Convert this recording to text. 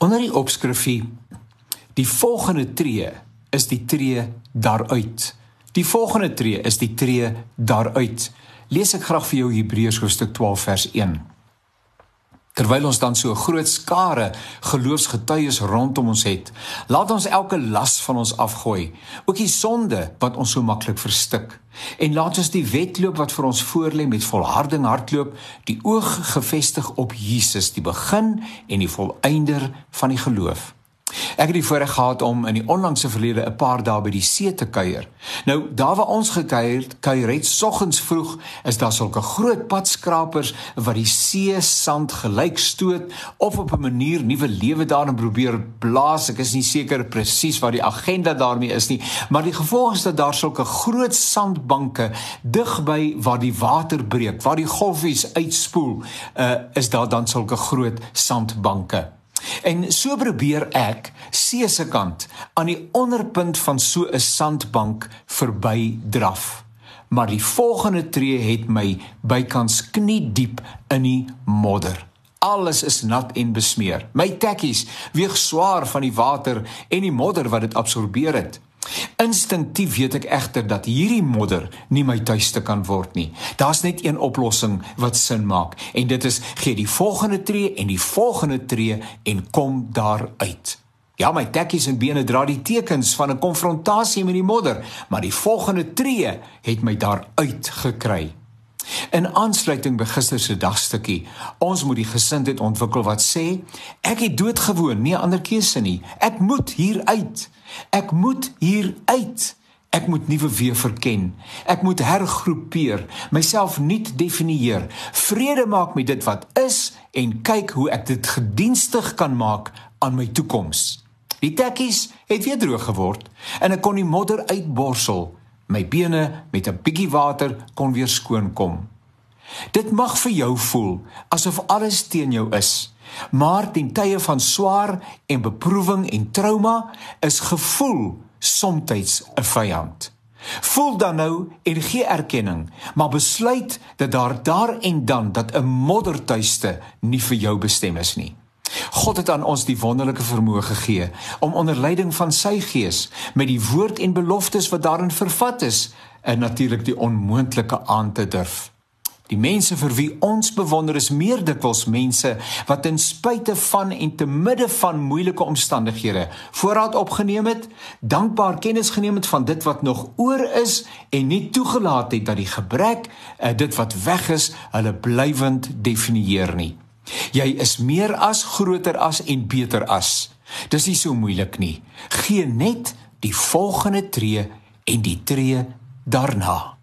Onder die opskrifie die volgende tree is die tree daaruit. Die volgende tree is die tree daaruit. Lees ek graag vir jou Hebreërs hoofstuk 12 vers 1. Terwyl ons dan so 'n groot skare geloofsgetuies rondom ons het, laat ons elke las van ons afgooi, ook die sonde wat ons so maklik verstik. En laat ons die wedloop wat vir ons voorlê met volharding hardloop, die oog gefestig op Jesus, die begin en die volëinder van die geloof. Ek het die voorreg gehad om in die onlangse verlede 'n paar dae by die see te kuier. Nou, daar waar ons gekuier het, kuier het soggens vroeg, is daar sulke groot padskrapers wat die see sand gelyk stoot of op 'n manier nuwe lewe daarin probeer blaas. Ek is nie seker presies wat die agenda daarmee is nie, maar die gevolg is dat daar sulke groot sandbanke digby waar die water breek, waar die golfies uitspoel, uh, is daar dan sulke groot sandbanke. En so probeer ek see se kant aan die onderpunt van so 'n sandbank verby draf. Maar die volgende tree het my bykans knie diep in die modder. Alles is nat en besmeer. My tekkies weeg swaar van die water en die modder wat dit absorbeer het. Instinktief weet ek egter dat hierdie modder nie my tuiste kan word nie. Daar's net een oplossing wat sin maak en dit is gee die volgende tree en die volgende tree en kom daar uit. Ja, my tekkies en bene dra die tekens van 'n konfrontasie met die modder, maar die volgende tree het my daar uit gekry. In aansluiting by gister se dagstukkie, ons moet die gesindheid ontwikkel wat sê, ek het doodgewoon, nie ander keuse nie. Ek moet hier uit. Ek moet hier uit. Ek moet nuwe weë verken. Ek moet hergroepeer, myself nuut definieer, vrede maak met dit wat is en kyk hoe ek dit gedienstig kan maak aan my toekoms. Die tekkies het weer droog geword en ek kon die modder uitborsel. My bene met 'n bietjie water kon weer skoon kom. Dit mag vir jou voel asof alles teen jou is. Maar ten tye van swaar en beproewing en trauma is gevoel soms 'n vyand. Voel dan nou en gee erkenning, maar besluit dat daar daar en dan dat 'n moddertuiste nie vir jou bestem is nie. God het aan ons die wonderlike vermoë gegee om onder leiding van sy Gees met die woord en beloftes wat daarin vervat is, en natuurlik die onmoontlike aan te durf. Die mense vir wie ons bewonder is meer dikwels mense wat ten spyte van en te midde van moeilike omstandighede voorraad opgeneem het, dankbaar kennis geneem het van dit wat nog oor is en nie toegelaat het dat die gebrek, uh, dit wat weg is, hulle blywend definieer nie. Jy is meer as groter as en beter as. Dis nie so moeilik nie. Gee net die volgende tree en die tree daarna.